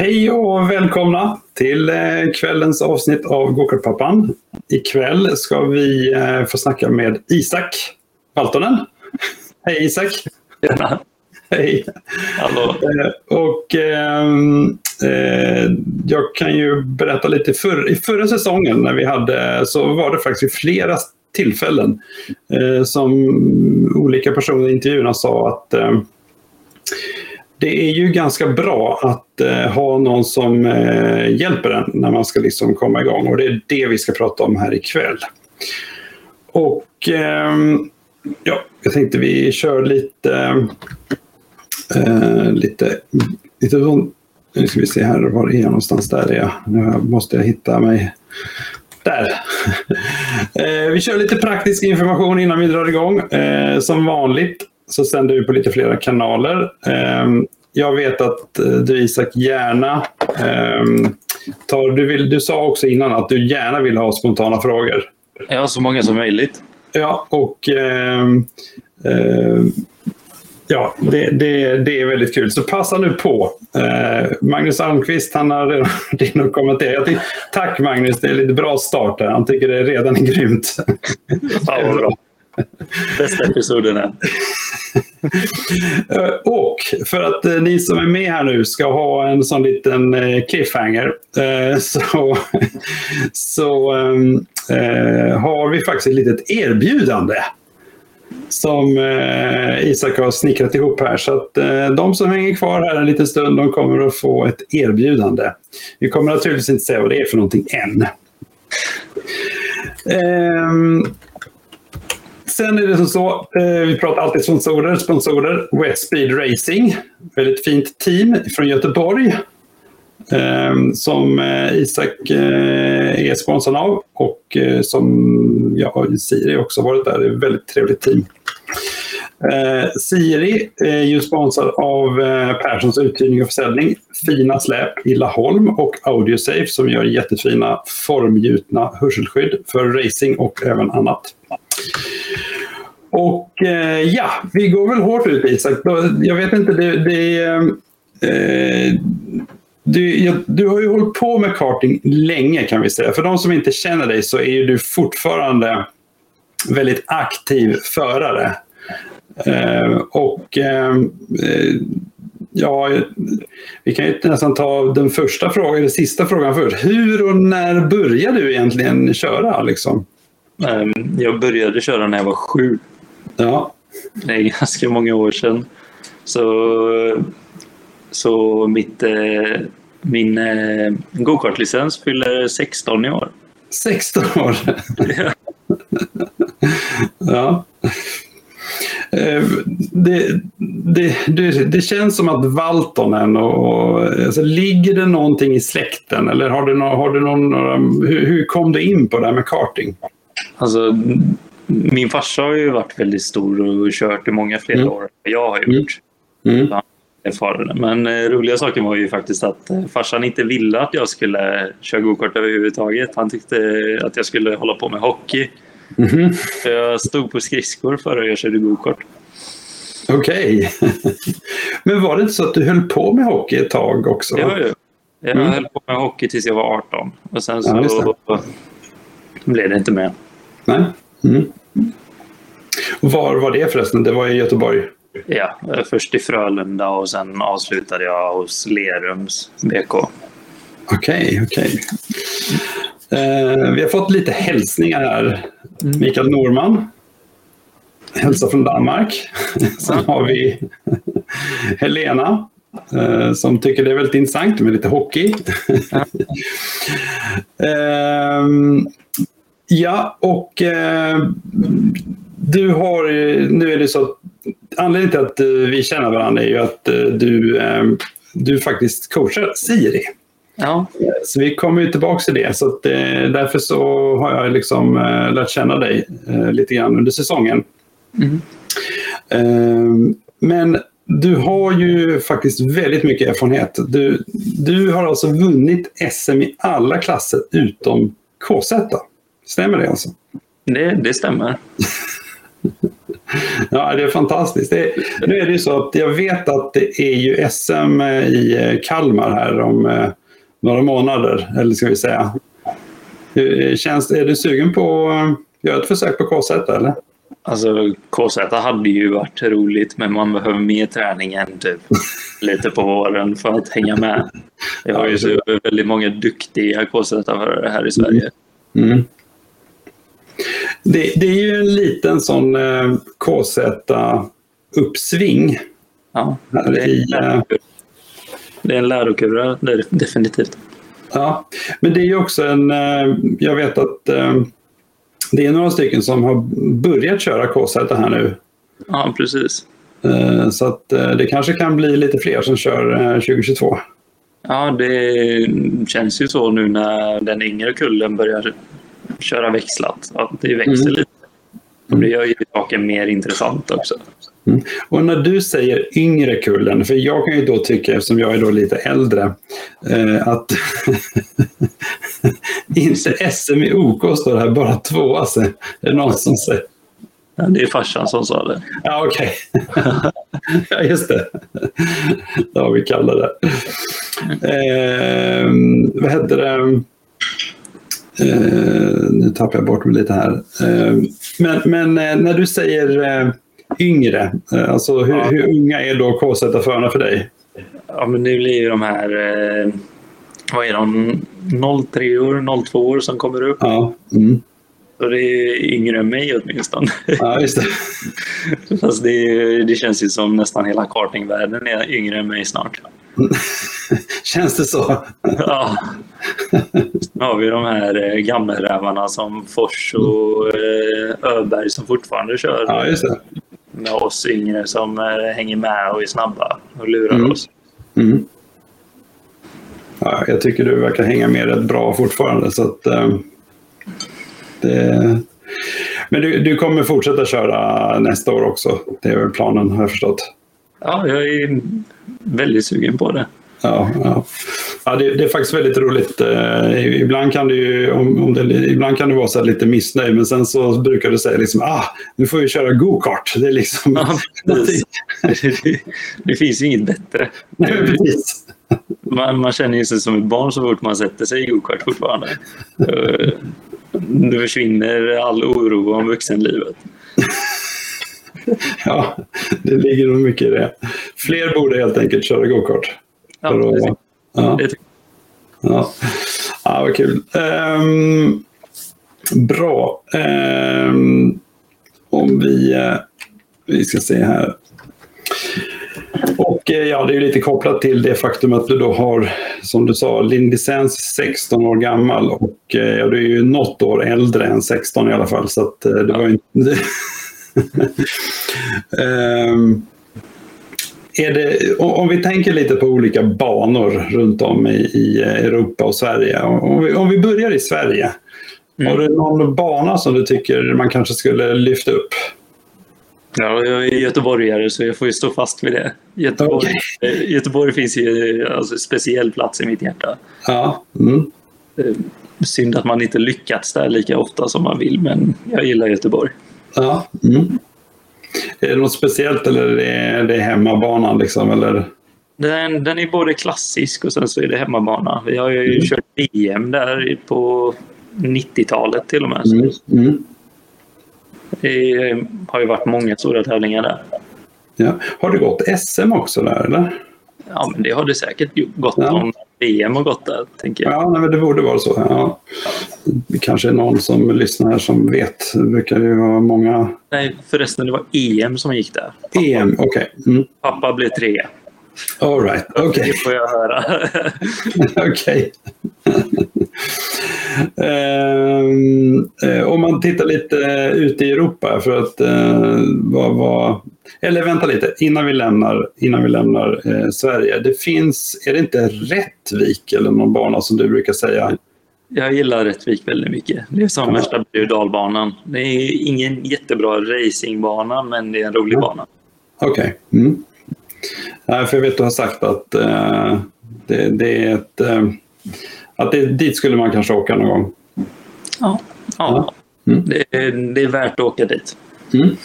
Hej och välkomna till eh, kvällens avsnitt av Gokartpappan. Ikväll ska vi eh, få snacka med Isak Valtonen. Hej Isak! Tjena! Hej! Hallå! Eh, och eh, jag kan ju berätta lite. För, I förra säsongen när vi hade så var det faktiskt flera tillfällen eh, som olika personer i intervjuerna sa att eh, det är ju ganska bra att eh, ha någon som eh, hjälper en när man ska liksom komma igång. Och det är det vi ska prata om här ikväll. Och eh, ja, jag tänkte vi kör lite... Eh, lite, lite nu ska vi se här, var är jag någonstans? Där är jag. Nu måste jag hitta mig. Där! Eh, vi kör lite praktisk information innan vi drar igång. Eh, som vanligt så sänder vi på lite flera kanaler. Ehm, jag vet att eh, du Isak gärna ehm, tar, du, vill, du sa också innan att du gärna vill ha spontana frågor. Ja, så många som möjligt. Ja, och eh, eh, ja, det, det, det är väldigt kul. Så passa nu på. Eh, Magnus Almqvist, han har redan kommenterat. Tack Magnus, det är lite bra start. Han tycker det redan är grymt. Ja, bra. Bästa episoderna. Eh, och för att eh, ni som är med här nu ska ha en sån liten eh, cliffhanger så, så ehm, har vi faktiskt ett litet erbjudande som eh, Isak har snickrat ihop här. Så att eh, de som hänger kvar här en liten stund, de kommer att få ett erbjudande. Vi kommer naturligtvis inte säga vad det är för någonting än. Eh, Sen är det som så, eh, vi pratar alltid sponsorer. Sponsorer, Wet Speed Racing. Väldigt fint team från Göteborg. Eh, som eh, Isak eh, är sponsrad av och eh, som och Siri också varit där. Det är ett väldigt trevligt team. Eh, Siri är ju sponsrad av eh, Perssons uthyrning och försäljning. Fina släp i Laholm och Audiosafe som gör jättefina formgjutna hörselskydd för racing och även annat. Och eh, ja, vi går väl hårt ut Isak. Jag vet inte, det, det eh, du, du, har ju hållit på med karting länge kan vi säga. För de som inte känner dig så är du fortfarande väldigt aktiv förare. Eh, och eh, ja, vi kan ju nästan ta den första frågan, eller sista frågan först. Hur och när började du egentligen köra? Liksom? Eh, jag började köra när jag var sju. Ja. Det är ganska många år sedan. Så, så mitt, eh, min eh, gokartlicens fyller 16 i år. 16 år? ja. ja. Eh, det, det, det, det, känns som att Valtonen och, alltså, ligger det någonting i släkten eller har du, no, har du någon, hur, hur kom du in på det här med karting? Alltså, min farsa har ju varit väldigt stor och kört i många fler mm. år än jag har gjort. Mm. Mm. Men eh, roliga saken var ju faktiskt att eh, farsan inte ville att jag skulle köra gokart överhuvudtaget. Han tyckte att jag skulle hålla på med hockey. Mm. Jag stod på skridskor före jag körde gokart. Okej. Okay. Men var det inte så att du höll på med hockey ett tag också? Ja, ja. Jag mm. höll på med hockey tills jag var 18. Och sen så ja, blev det inte mer. Nej. Mm. Var var det förresten? Det var i Göteborg? Ja, först i Frölunda och sen avslutade jag hos Lerums BK. Okej, okay, okej. Okay. Eh, vi har fått lite hälsningar här. Mm. Mikael Norman. Hälsa från Danmark. Sen har vi Helena eh, som tycker det är väldigt intressant med lite hockey. eh, Ja, och eh, du har, nu är det så att anledningen till att eh, vi känner varandra är ju att eh, du, eh, du faktiskt coachar Siri. Ja. Så vi kommer ju tillbaka till det. Så att, eh, därför så har jag liksom eh, lärt känna dig lite grann under säsongen. Mm. men du har ju faktiskt väldigt mycket erfarenhet. Du, du har alltså vunnit SM i alla klasser utom KZ. Stämmer det alltså? Det, det stämmer. Ja, det är fantastiskt. Det, nu är det ju så att jag vet att det är ju SM i Kalmar här om eh, några månader, eller ska vi säga. Känns, är du sugen på att göra ett försök på KZ eller? Alltså KZ hade ju varit roligt men man behöver mer träning än typ lite på våren för att hänga med. Vi har ju så väldigt många duktiga KZ-förare här i Sverige. Mm. Det, det, är ju en liten sån eh, KZ-uppsving. Ja, det är, i, eh, det är en lärokurva definitivt. Ja, men det är ju också en... Eh, jag vet att eh, det är några stycken som har börjat köra KZ här nu. Ja, precis. Eh, så att det kanske kan bli lite fler som kör 2022. Ja, det känns ju så nu när den yngre kullen börjar köra växlat. Att det växer mm. lite. Och det gör ju saken mer intressant också. Mm. Och när du säger yngre kullen, för jag kan ju då tycka, eftersom jag är då lite äldre, eh, att inte SM i OK står här bara två. Alltså. Är det någon som säger? Ja, det är farsan som sa det. Ja, okej. Okay. ja, just det. Det har vi kallat det. Eh, vad heter det? Eh, nu tappar jag bort mig lite här. Eh, men, men eh, när du säger yngre, alltså hur, ja. hur, unga är då K-sättarförarna för dig? Ja, men det blir ju de här, vad är de, 03 år, 02 år som kommer upp. Ja. Mm. Så det är yngre än mig åtminstone. Ja, just det. Fast det, det känns ju som nästan hela kartingvärlden är yngre än mig snart. Känns det så? ja. Nu har vi de här eh, gammelrävarna som Fors och eh, Öberg som fortfarande kör. Ja, just det. Med oss yngre som eh, hänger med och är snabba och lurar mm. oss. Mm. Ja, jag tycker du verkar hänga med rätt bra fortfarande. Så att, det... Men du, du kommer fortsätta köra nästa år också? Det är väl planen har jag förstått? Ja, jag är väldigt sugen på det. Ja, ja. ja det, det, är faktiskt väldigt roligt. Eh, ibland, kan det ju, om, om det, ibland kan det vara så lite missnöjd, men sen så brukar du säga liksom, ah, nu får vi köra go-kart. Det, är liksom, ja, det, det, finns ju inget bättre. Nej, precis. Man, man känner ju sig som ett barn så fort man sätter sig i go-kart fortfarande. Nu försvinner all oro om vuxenlivet. ja, det ligger nog mycket i det. Fler borde helt enkelt köra go-kart. Ja, det ja. ja. ja, vad kul. Um, bra. Um, om vi, uh, vi ska se här. Och eh, ja, det är lite kopplat till det faktum att du då har, som du sa, licens 16 år gammal och eh, ja, du är ju något år äldre än 16 i alla fall. Så att det var inte... um, är det, om vi tänker lite på olika banor runt om i, i Europa och Sverige. Om vi, om vi börjar i Sverige. Mm. Har du någon bana som du tycker man kanske skulle lyfta upp? Ja, jag är göteborgare så jag får ju stå fast vid det. Göteborg, okay. Göteborg finns ju alltså, speciell plats i mitt hjärta. Ja. Mm. Synd att man inte lyckats där lika ofta som man vill, men jag gillar Göteborg. Ja. Mm. Är det något speciellt eller är det hemmabanan? Liksom, eller? Den, den är både klassisk och sen så är det hemmabana. Vi har ju mm. kört VM där på 90-talet till och med. Mm. Mm. Det har ju varit många stora tävlingar där. Ja. Har det gått SM också där eller? Ja, men det har det säkert gått ja. om VM har gått där, tänker jag. Ja, nej, men det borde vara så. Ja. Det kanske är någon som lyssnar här som vet. Det brukar ju vara många... Nej, förresten, det var EM som gick där. Pappa, EM, okej. Okay. Mm. Pappa blev trea. All right, okej. Okay. Det får jag höra. okej. uh, om man tittar lite ute i Europa för att uh, vad, vad, eller vänta lite, innan vi lämnar, innan vi lämnar uh, Sverige. Det finns, är det inte Rättvik eller någon bana som du brukar säga? Jag gillar Rättvik väldigt mycket. Det är som värsta berg dalbanan. Det är ingen jättebra racingbana, men det är en rolig ja. bana. Okej. Okay. Mm. för jag vet att du har sagt att uh, det, det, är ett... Uh, att det, dit skulle man kanske åka någon gång. Ja, ja. Mm. Det, är, det, är värt att åka dit. Mm.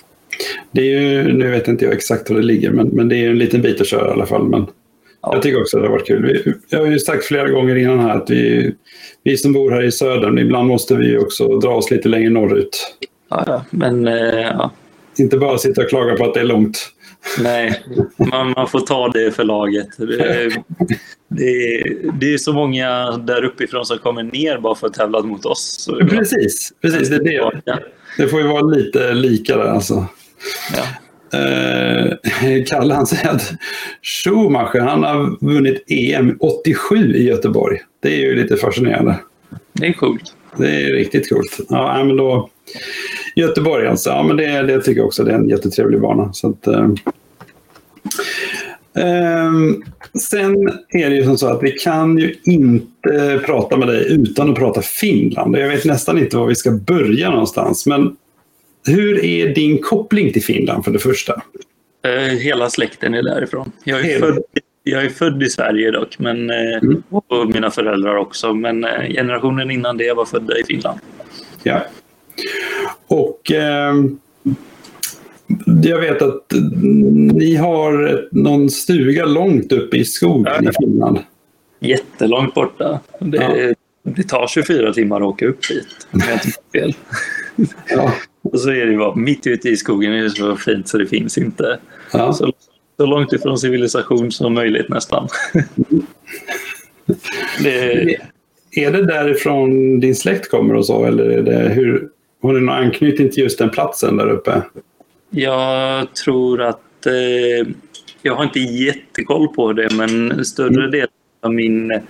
Det är ju, nu vet inte jag exakt var det ligger, men, men det är en liten bit att köra i alla fall. Men ja. Jag tycker också att det har varit kul. Vi, jag har ju sagt flera gånger innan här att vi, vi som bor här i södern, ibland måste vi också dra oss lite längre norrut. Ja, men eh, ja. Inte bara sitta och klaga på att det är långt. Nej, man, man får ta det för laget. Det, det, det är så många där uppifrån som kommer ner bara för att tävla mot oss. Precis, precis det, är det. det får ju vara lite lika där alltså. Ja. Eh, Kalle han säger att Schumacher han har vunnit EM 87 i Göteborg. Det är ju lite fascinerande. Det är coolt. Det är riktigt coolt. Ja, men då, Göteborg alltså. Ja, men det, det tycker jag också. Det är en jättetrevlig bana. Så att, eh, eh, sen är det ju som så att vi kan ju inte prata med dig utan att prata Finland. Jag vet nästan inte var vi ska börja någonstans. Men hur är din koppling till Finland för det första? Eh, hela släkten är därifrån. Jag är, född, jag är född i Sverige dock, men, eh, mm. och mina föräldrar också. Men eh, generationen innan det var födda i Finland. Ja. Och eh, jag vet att ni har någon stuga långt uppe i skogen ja. i Finland. Jättelångt borta. Det, ja. det tar 24 timmar att åka upp dit, om jag inte fel. Ja. Och så är det bara mitt ute i skogen är det så fint så det finns inte. Ja. Så, så långt ifrån civilisation som möjligt nästan. det... Är det därifrån din släkt kommer och så? Eller är det hur, har du någon anknytning till just den platsen där uppe? Jag tror att... Eh, jag har inte jättekoll på det, men större mm. del av min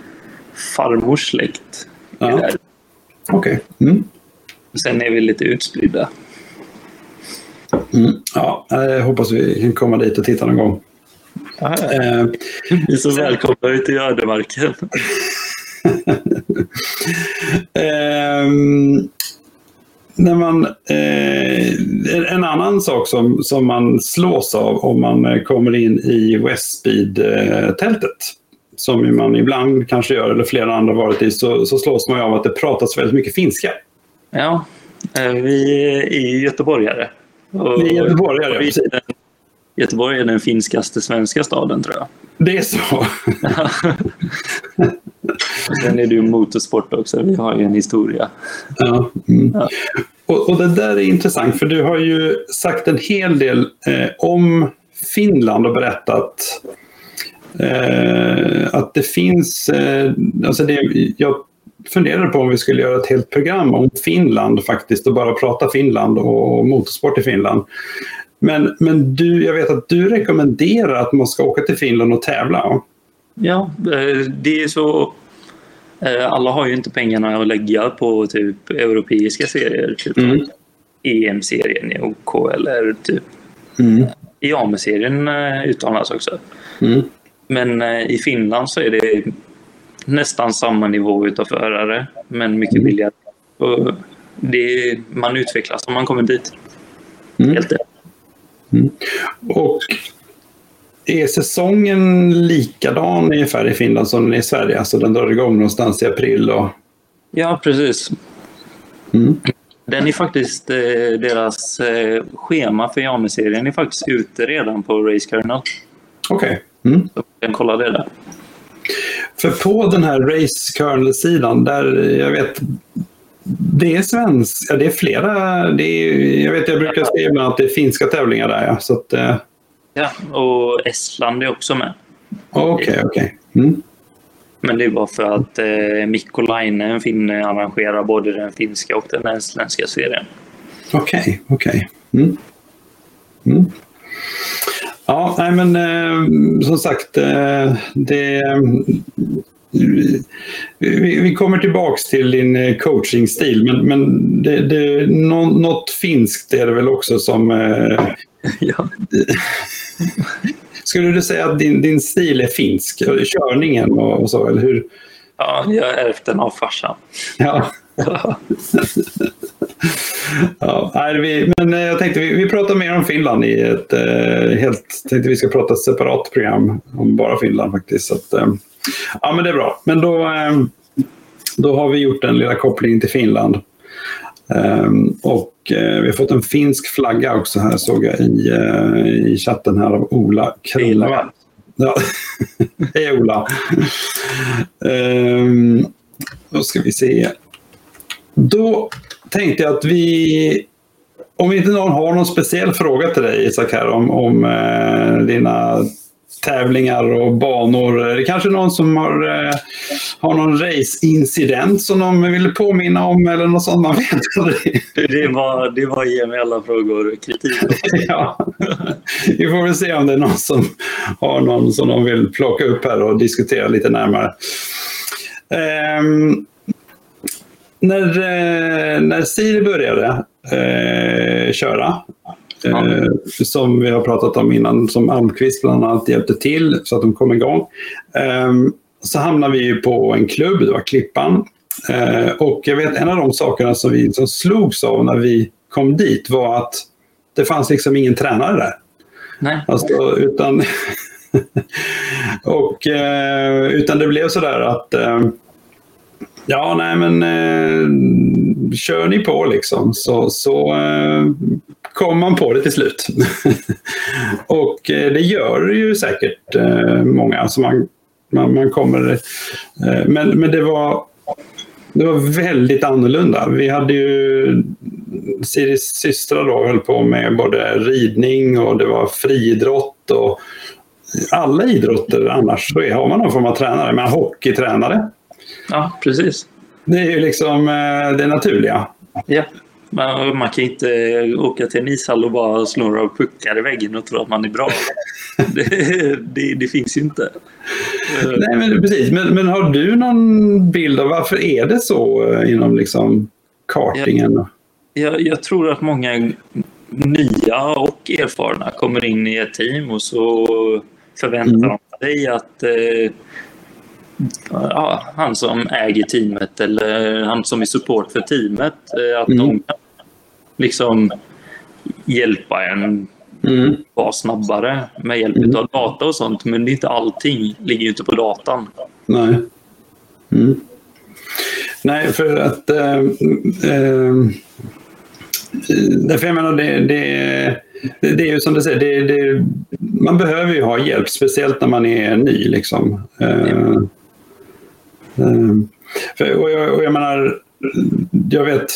farmors släkt är ja. där. Okej. Okay. Mm. Sen är vi lite utspridda. Mm. Ja, jag hoppas vi kan komma dit och titta någon gång. Ah, eh, Ni är så välkomna ut i ödemarken. eh, när man, eh, en annan sak som, som man slås av om man eh, kommer in i Westspeed-tältet, som man ibland kanske gör, eller flera andra varit i, så, så slås man av att det pratas väldigt mycket finska. Ja, eh, vi är göteborgare. Och, vi är göteborgare, precis. Göteborg är den finskaste svenska staden tror jag. Det är så? Sen är det ju motorsport också. Vi har ju en historia. Ja. Mm. ja. Och, och, det där är intressant för du har ju sagt en hel del eh, om Finland och berättat eh, att det finns... Eh, alltså det, jag funderade på om vi skulle göra ett helt program om Finland faktiskt och bara prata Finland och motorsport i Finland. Men, men du, jag vet att du rekommenderar att man ska åka till Finland och tävla. Ja, eh, det är så. Eh, alla har ju inte pengarna att lägga på typ europeiska serier. Typ mm. EM-serien i OK eller typ mm. Eh, utomlands också. Mm. Men i Finland så är det nästan samma nivå utav förare, men mycket mm. billigare. Och det, man utvecklas om man kommer dit. Mm. Helt mm. Och är säsongen likadan ungefär i Finland som den är i Sverige? Alltså den drar igång någonstans i april? Och... Ja, precis. Mm. Den är faktiskt, eh, deras eh, schema för Yame-serien är faktiskt ute redan på Race Kernel. Okej. Okay. Mm. Så kan kolla det där. För på den här race kernel-sidan, där jag vet det är svensk, ja, det är flera, det är, jag vet jag brukar säga ibland att det är finska tävlingar där. Ja, så att, eh. ja och Estland är också med. Okej, okay, okej. Okay. Mm. Men det är bara för att eh, Mikko Laine, finne, arrangerar både den finska och den estländska serien. Okej, okay, okej. Mm. Mm. Ja, nej men eh, som sagt, eh, det, vi, vi, kommer tillbaks till din eh, coachingstil, men, men det, det, nå, något finskt är det väl också som... Eh, ja. Skulle du säga att din, din stil är finsk? Körningen och, och så, eller hur? Ja, jag ärvt den av farsan. Ja. ja, nej, vi, men eh, jag tänkte vi, vi pratar mer om Finland i ett eh, helt... tänkte vi ska prata ett separat program om bara Finland faktiskt. Så att, eh, ja, men det är bra. Men då, eh, då har vi gjort den lilla kopplingen till Finland. Um, och uh, vi har fått en finsk flagga också här såg jag i, i chatten här av Ola Kronvall. Ja. Hej Ola! um, då ska vi se. Då tänkte jag att vi om inte någon har någon speciell fråga till dig Isak här om, om eh, dina tävlingar och banor. Det är kanske någon som har, eh, har någon race-incident som de vill påminna om eller något sånt. Man vet aldrig. Det var, det var ge mig alla frågor kritik. ja. Vi får väl se om det är någon som har någon som de vill plocka upp här och diskutera lite närmare. Um, när, eh, när Siri började eh, köra Eh, som vi har pratat om innan, som Almqvist bland annat hjälpte till så att de kom igång. Eh, så hamnade vi på en klubb, det var Klippan. Eh, och jag vet en av de sakerna som vi som slogs av när vi kom dit var att det fanns liksom ingen tränare där. Nej. Alltså, utan, och, eh, utan det blev sådär att eh, Ja, nej men eh, kör ni på liksom så, så eh, kommer man på det till slut. och eh, det gör ju säkert eh, många. Alltså man, man, man kommer, eh, men, men det var det var väldigt annorlunda. Vi hade ju Siris systrar då höll på med både ridning och det var friidrott och alla idrotter annars så har man någon form av tränare. man hockeytränare. Ja, precis. Det är ju liksom det naturliga. Ja. Man, man kan inte åka till en ishall och bara slå några puckar i väggen och tro att man är bra. det, det, det, finns ju inte. Nej, men precis. Men, men, har du någon bild av varför är det så eh, inom liksom kartingen? Jag, jag, jag tror att många nya och erfarna kommer in i ett team och så förväntar mm. de sig att eh, ja, han som äger teamet eller han som är support för teamet, eh, att mm. de kan liksom hjälpa en mm. vara snabbare med hjälp mm. av data och sånt. Men det är inte allting ligger ju inte på datan. Nej. Mm. Nej, för att... Äh, äh, därför jag menar, det, det, det, är ju som du säger, det, det, man behöver ju ha hjälp, speciellt när man är ny. Liksom. Äh, Ehm, och, jag, och jag menar, jag vet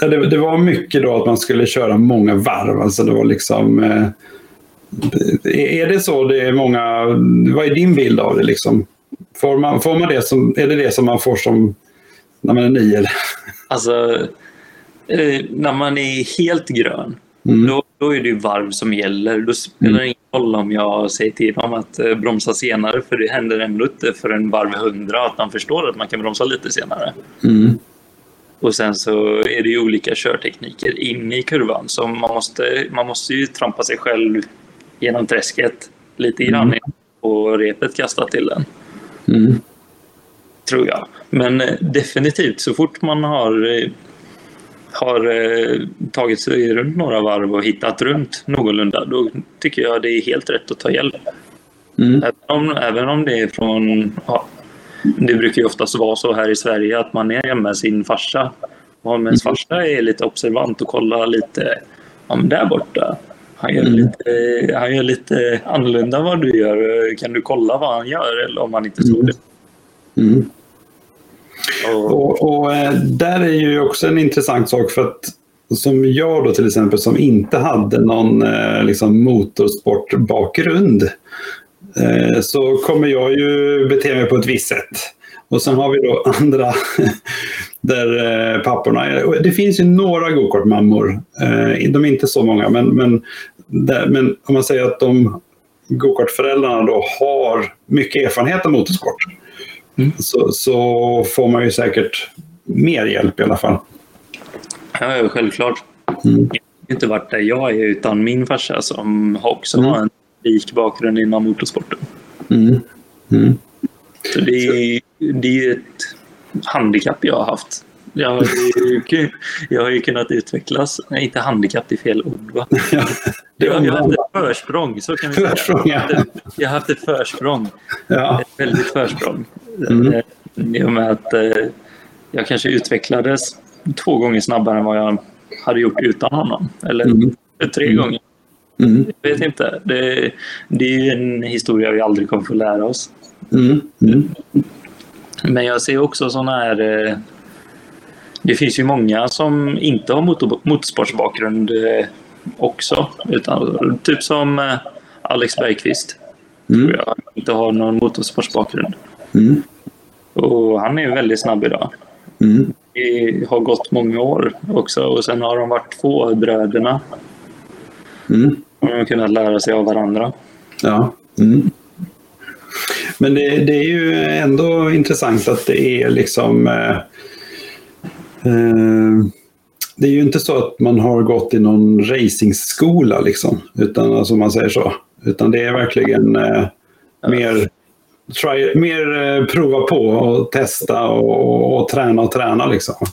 det, det, var mycket då att man skulle köra många varv. Alltså det var liksom... Eh, är det så det är många... Vad är din bild av det? Liksom? Får, man, får man det som, är det det som man får som när man är ny? Alltså, eh, när man är helt grön, mm. då, då är det varv som gäller. Då spelar det mm. ingen roll om jag säger till dem att eh, bromsa senare, för det händer ändå inte för en varv 100 att man förstår att man kan bromsa lite senare. Mm. Och sen så är det ju olika körtekniker in i kurvan. Så man måste, man måste ju trampa sig själv genom träsket lite grann mm. och repet kastat till den. Mm. Tror jag. Men eh, definitivt, så fort man har, eh, har eh, tagit sig runt några varv och hittat runt någorlunda, då tycker jag det är helt rätt att ta hjälp. Mm. Även, om, även om det är från ja, det brukar ju oftast vara så här i Sverige att man är med sin farsa. Och om ens mm. farsa är lite observant och kollar lite, ja men där borta, han gör, mm. lite, han gör lite annorlunda vad du gör. Kan du kolla vad han gör eller om han inte tror det? Mm. Och, och, eh, där är ju också en intressant sak för att som jag då till exempel som inte hade någon eh, liksom, motorsportbakgrund Eh, så kommer jag ju bete mig på ett visst sätt. Och sen har vi då andra där eh, papporna är, Det finns ju några gokartmammor. Eh, de är inte så många, men, men, där, men om man säger att de gokartföräldrarna då har mycket erfarenhet av motorsport mm. så, så, får man ju säkert mer hjälp i alla fall. Ja, självklart. Mm. Jag har inte varit där jag är utan min farsa som också mm. har en rik bakgrund inom motorsporten. Mm. Mm. Så det är, det är ett handikapp jag har haft. Jag har, ju, jag har ju kunnat utvecklas. Nej, inte handikapp, det är fel ord. Va? Ja, jag, jag har haft ett försprång, så kan vi säga. Jag har haft ett försprång. Ja. Ett väldigt försprång. Mm. I och med att eh, jag kanske utvecklades två gånger snabbare än vad jag hade gjort utan honom. Eller mm. tre mm. gånger. Mm. Jag vet inte. Det, det är ju en historia vi aldrig kommer få lära oss. Mm. Mm. Men jag ser också sådana här... Eh, det finns ju många som inte har motor, motorsportsbakgrund eh, också. Utan, typ som eh, Alex Bergqvist. Mm. Tror jag inte har någon motorsportsbakgrund. Mm. Och han är väldigt snabb idag. Mm. Det har gått många år också och sen har de varit två bröderna. Mm. De har kunnat lära sig av varandra. Ja. Mm. Men det, det, är ju ändå intressant att det är liksom... Eh, eh, det är ju inte så att man har gått i någon racingskola liksom, utan alltså man säger så. Utan det är verkligen eh, mer, try, mer eh, prova på och testa och, och, träna och träna liksom.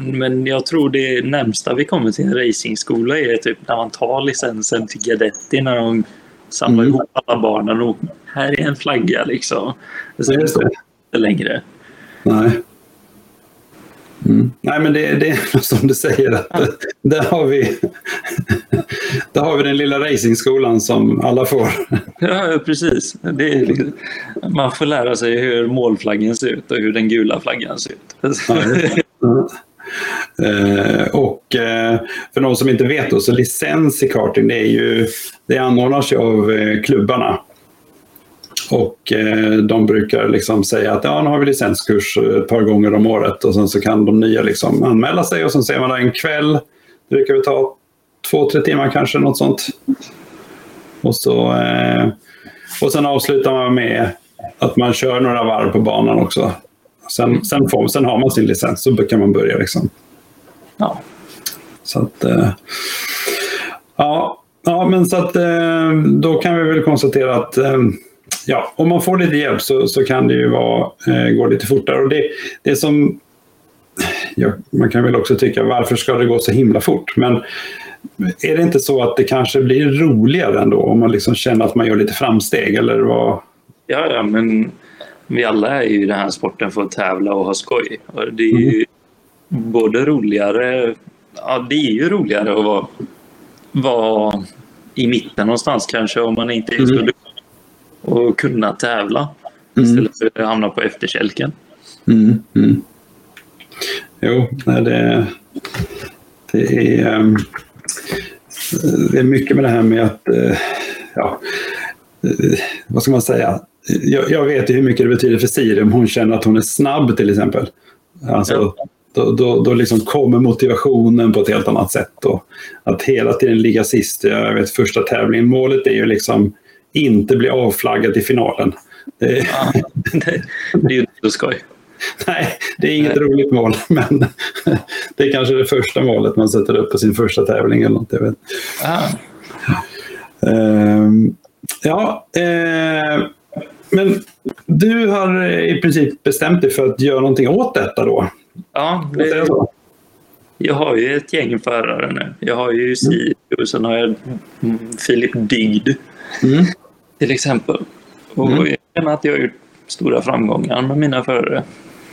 Men jag tror det närmsta vi kommer till en racingskola är typ när man tar licensen till Gadetti när de samlar mm. ihop alla barnen och här är en flagga liksom. Så det är inte längre. Nej. Mm. Nej, men det, det, är som du säger, att där, har vi, där har vi den lilla racingskolan som alla får. Ja, precis. Är, liksom, man får lära sig hur målflaggen ser ut och hur den gula flaggan ser ut. Ja, Eh, och eh, för de som inte vet då, så licens i karting det är ju, det anordnas ju av eh, klubbarna. Och eh, de brukar liksom säga att ja, nu har vi licenskurs ett par gånger om året och sen så kan de nya liksom anmäla sig och sen ser man en kväll. Det brukar vi ta två, tre timmar kanske, något sånt. Och, så, eh, och sen avslutar man med att man kör några varv på banan också. Sen, sen, får, sen har man sin licens så kan man börja. Liksom. Ja. Så att, eh, ja, ja, men så att eh, då kan vi väl konstatera att eh, ja, om man får lite hjälp så, så kan det ju vara, eh, gå lite fortare. Och det, det som, ja, man kan väl också tycka, varför ska det gå så himla fort? Men är det inte så att det kanske blir roligare ändå om man liksom känner att man gör lite framsteg? Eller vad? Ja, ja, men vi alla är ju i den här sporten för att tävla och ha skoj. Och det är ju mm. både roligare, ja det är ju roligare att vara, vara i mitten någonstans kanske om man inte är så mm. duktig och kunna tävla mm. istället för att hamna på efterkälken. Mm. Mm. Jo, det, det, är, ehm, det är mycket med det här med att, eh, ja, eh, vad ska man säga, jag, jag, vet ju hur mycket det betyder för Siri om hon känner att hon är snabb till exempel. Alltså, ja. Då, då, då liksom kommer motivationen på ett helt annat sätt. Och att hela tiden ligga sist. Jag vet första tävlingen, målet är ju liksom inte bli avflaggad i finalen. Det, ja, det, det är ju inte så skoj. Nej, det är inget Nej. roligt mål, men det är kanske det första målet man sätter upp på sin första tävling eller något. Jag vet. Ah. Um, ja, uh, men du har i princip bestämt dig för att göra någonting åt detta då? Ja, det, jag har ju ett gäng förare nu. Jag har ju Siri och sen har jag Filip Dygd mm. till exempel. Och mm. jag känner att jag har gjort stora framgångar med mina förare.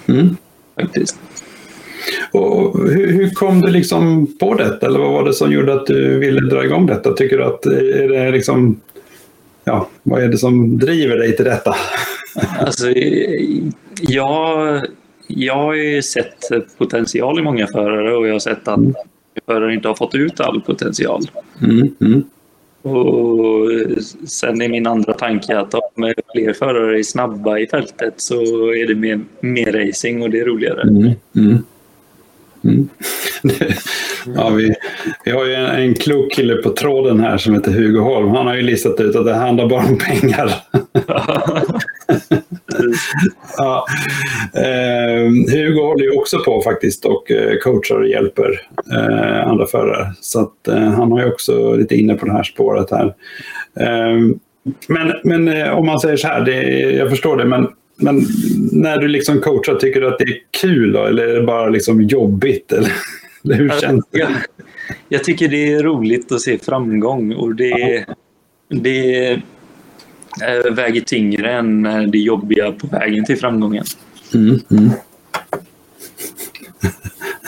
Mm. Faktiskt. Och hur, hur, kom du liksom på detta? Eller vad var det som gjorde att du ville dra igång detta? Tycker du att är det liksom ja, vad är det som driver dig till detta? Alltså, jag, jag har ju sett potential i många förare och jag har sett att förare inte har fått ut all potential. Mm, mm. Och sen är min andra tanke att om fler förare är snabba i fältet så är det mer, mer racing och det är roligare. Mm, mm. Mm. ja, vi, vi har ju en, en klok kille på tråden här som heter Hugo Holm. Han har ju listat ut att det handlar bara om pengar. ja. eh, Hugo håller ju också på faktiskt och eh, coachar och hjälper eh, andra förare. Så att, eh, han har ju också lite inne på det här spåret här. Ehm, men men eh, om man säger så här, det, jag förstår det, men men när du liksom coachar, tycker du att det är kul då, eller är det bara liksom jobbigt? Eller, eller hur känns det? Jag, jag, tycker det är roligt att se framgång och det, det Eh, väger tyngre än eh, det jobbiga på vägen till framgången. Mm, mm.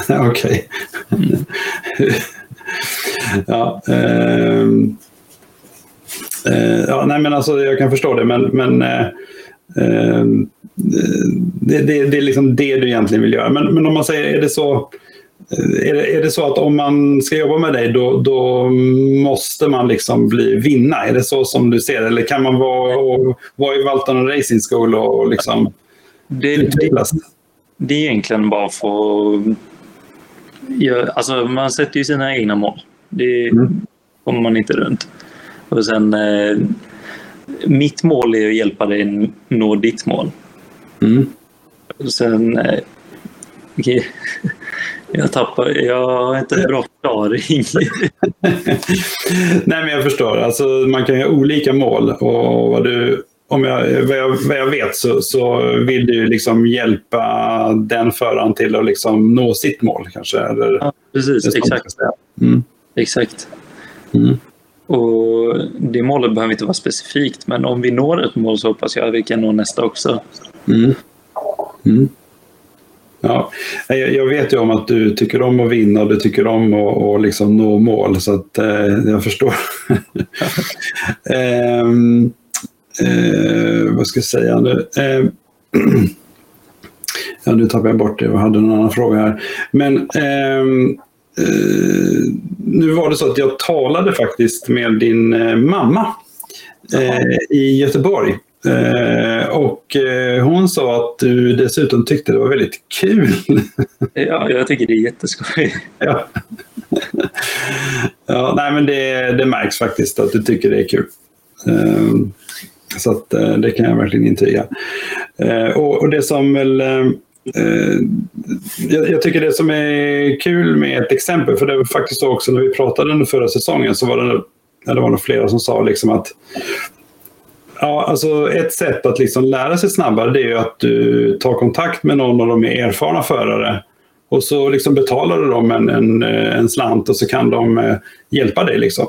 Okej. ja, eh, eh, ja, nej men alltså jag kan förstå det, men, men eh, ehm, det, det, det, är liksom det du egentligen vill göra. Men, men om man säger, är det så är det, är det så att om man ska jobba med dig då, då måste man liksom bli vinna? Är det så som du ser det? Eller kan man vara, och, vara i Valton Racing School och liksom det, utvecklas? Det, det är egentligen bara för att... Ja, alltså man sätter ju sina egna mål. Det mm. kommer man inte runt. Och sen, eh, mitt mål är att hjälpa dig nå ditt mål. Mm. Och sen... Eh, okay. Jag tappar, jag har inte en bra förklaring. Nej, men jag förstår. Alltså, man kan ju ha olika mål. Och vad, du, om jag, vad, jag, vad jag vet så, så vill du liksom hjälpa den föraren till att liksom nå sitt mål kanske. Eller, ja, precis, exakt. Mm. Exakt. Mm. Och Det målet behöver inte vara specifikt, men om vi når ett mål så hoppas jag att vi kan nå nästa också. Mm. Ja, jag vet ju om att du tycker om att vinna och du tycker om att och liksom nå mål, så att, eh, jag förstår. eh, eh, vad ska jag säga nu? Eh, ja, nu tappade jag bort det, jag hade en annan fråga här. Men ehm, eh, nu var det så att jag talade faktiskt med din eh, mamma eh, i Göteborg. Eh, och eh, hon sa att du dessutom tyckte det var väldigt kul. ja, jag tycker det är jätteskoj. ja. ja, nej men det, det märks faktiskt att du tycker det är kul. Eh, så att, eh, det kan jag verkligen intyga. Och, och, det som väl jag, jag, tycker det som är kul med ett exempel, för det var faktiskt så också när vi pratade under förra säsongen så var det, det var nog flera som sa liksom att Ja, alltså ett sätt att liksom lära sig snabbare det är att du tar kontakt med någon av de mer erfarna förare. Och så liksom betalar du dem en, en, en slant och så kan de eh, hjälpa dig. Liksom.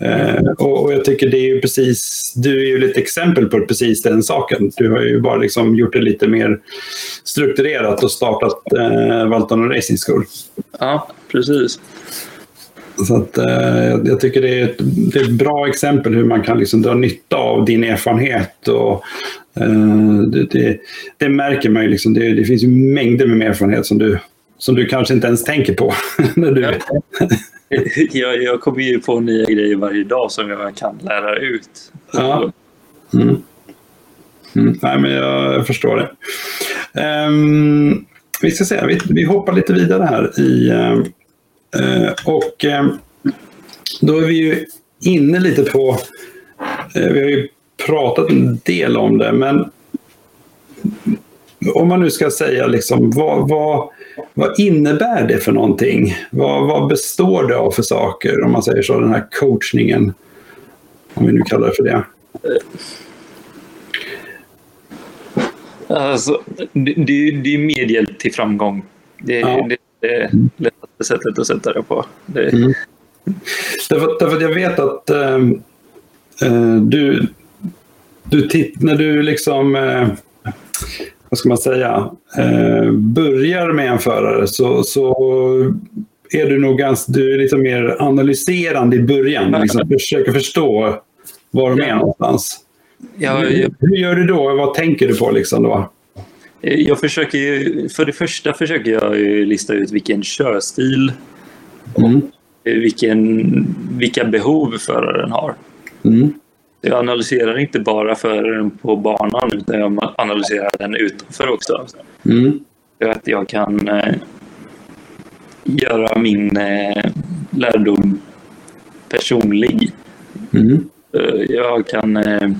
Eh, och, och, jag tycker det är ju precis, du är ju ett exempel på precis den saken. Du har ju bara liksom gjort det lite mer strukturerat och startat eh, Valton Racing School. Ja, precis. Så att, eh, jag tycker det är, ett, det är ett bra exempel hur man kan liksom dra nytta av din erfarenhet. Och, eh, det, det, det, märker man ju. Liksom, det, det, finns ju mängder med erfarenhet som du, som du kanske inte ens tänker på. när du... jag, jag kommer ju på nya grejer varje dag som jag kan lära ut. Ja. Mm. Mm, nej, men jag, jag förstår det. Um, vi ska se, vi, vi hoppar lite vidare här i um, och eh, då är vi ju inne lite på, eh, vi har ju pratat en del om det, men om man nu ska säga liksom, vad, vad, vad innebär det för någonting? Vad, vad består det av för saker, om man säger så, den här coachningen? Om vi nu kallar det för det. Alltså, det, det, det är medhjälp till framgång. Det, ja. det, det är lättaste sättet att sätta det på. Det... Mm. Därför, därför att jag vet att äh, du, du titt, när du liksom, äh, vad ska man säga, äh, börjar med en förare så, så är du nog ganska, du är lite mer analyserande i början. Liksom försöker förstå var de är någonstans. Ja, jag... Hur gör du då? Vad tänker du på liksom då? Eh, jag försöker ju, för det första försöker jag lista ut vilken körstil mm. vilken, vilka behov föraren har. Mm. Jag analyserar inte bara föraren på banan utan jag analyserar den utanför också. Mm. För att jag kan eh, göra min eh, lärdom personlig. Mm. Eh, jag kan eh,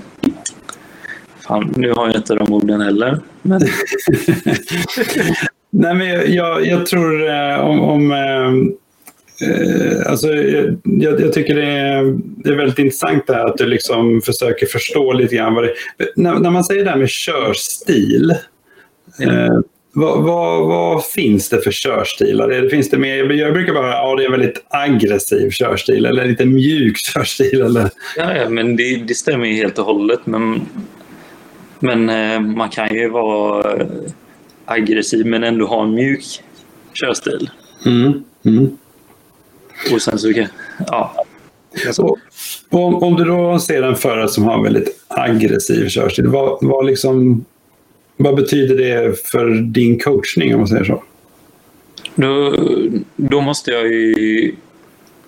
Fan, nu har jag inte de orden heller. Men... Nej, men jag, jag tror eh, om... om eh, eh, alltså, jag, jag, tycker det är, det är väldigt intressant det här att du liksom försöker förstå lite grann vad det när, när man säger det här med körstil. Eh, vad, vad, vad, finns det för körstilar? Finns det mer, jag brukar bara ja det är väldigt aggressiv körstil eller lite mjuk körstil. Eller? Ja, ja men det, det stämmer helt och hållet. Men men eh, man kan ju vara aggressiv men ändå ha en mjuk körstil. Mm. Mm. Och sen så ja. Och, om, om, du då ser en förare som har en väldigt aggressiv körstil, vad, vad, liksom, vad betyder det för din coachning om man säger så? Då, då måste jag ju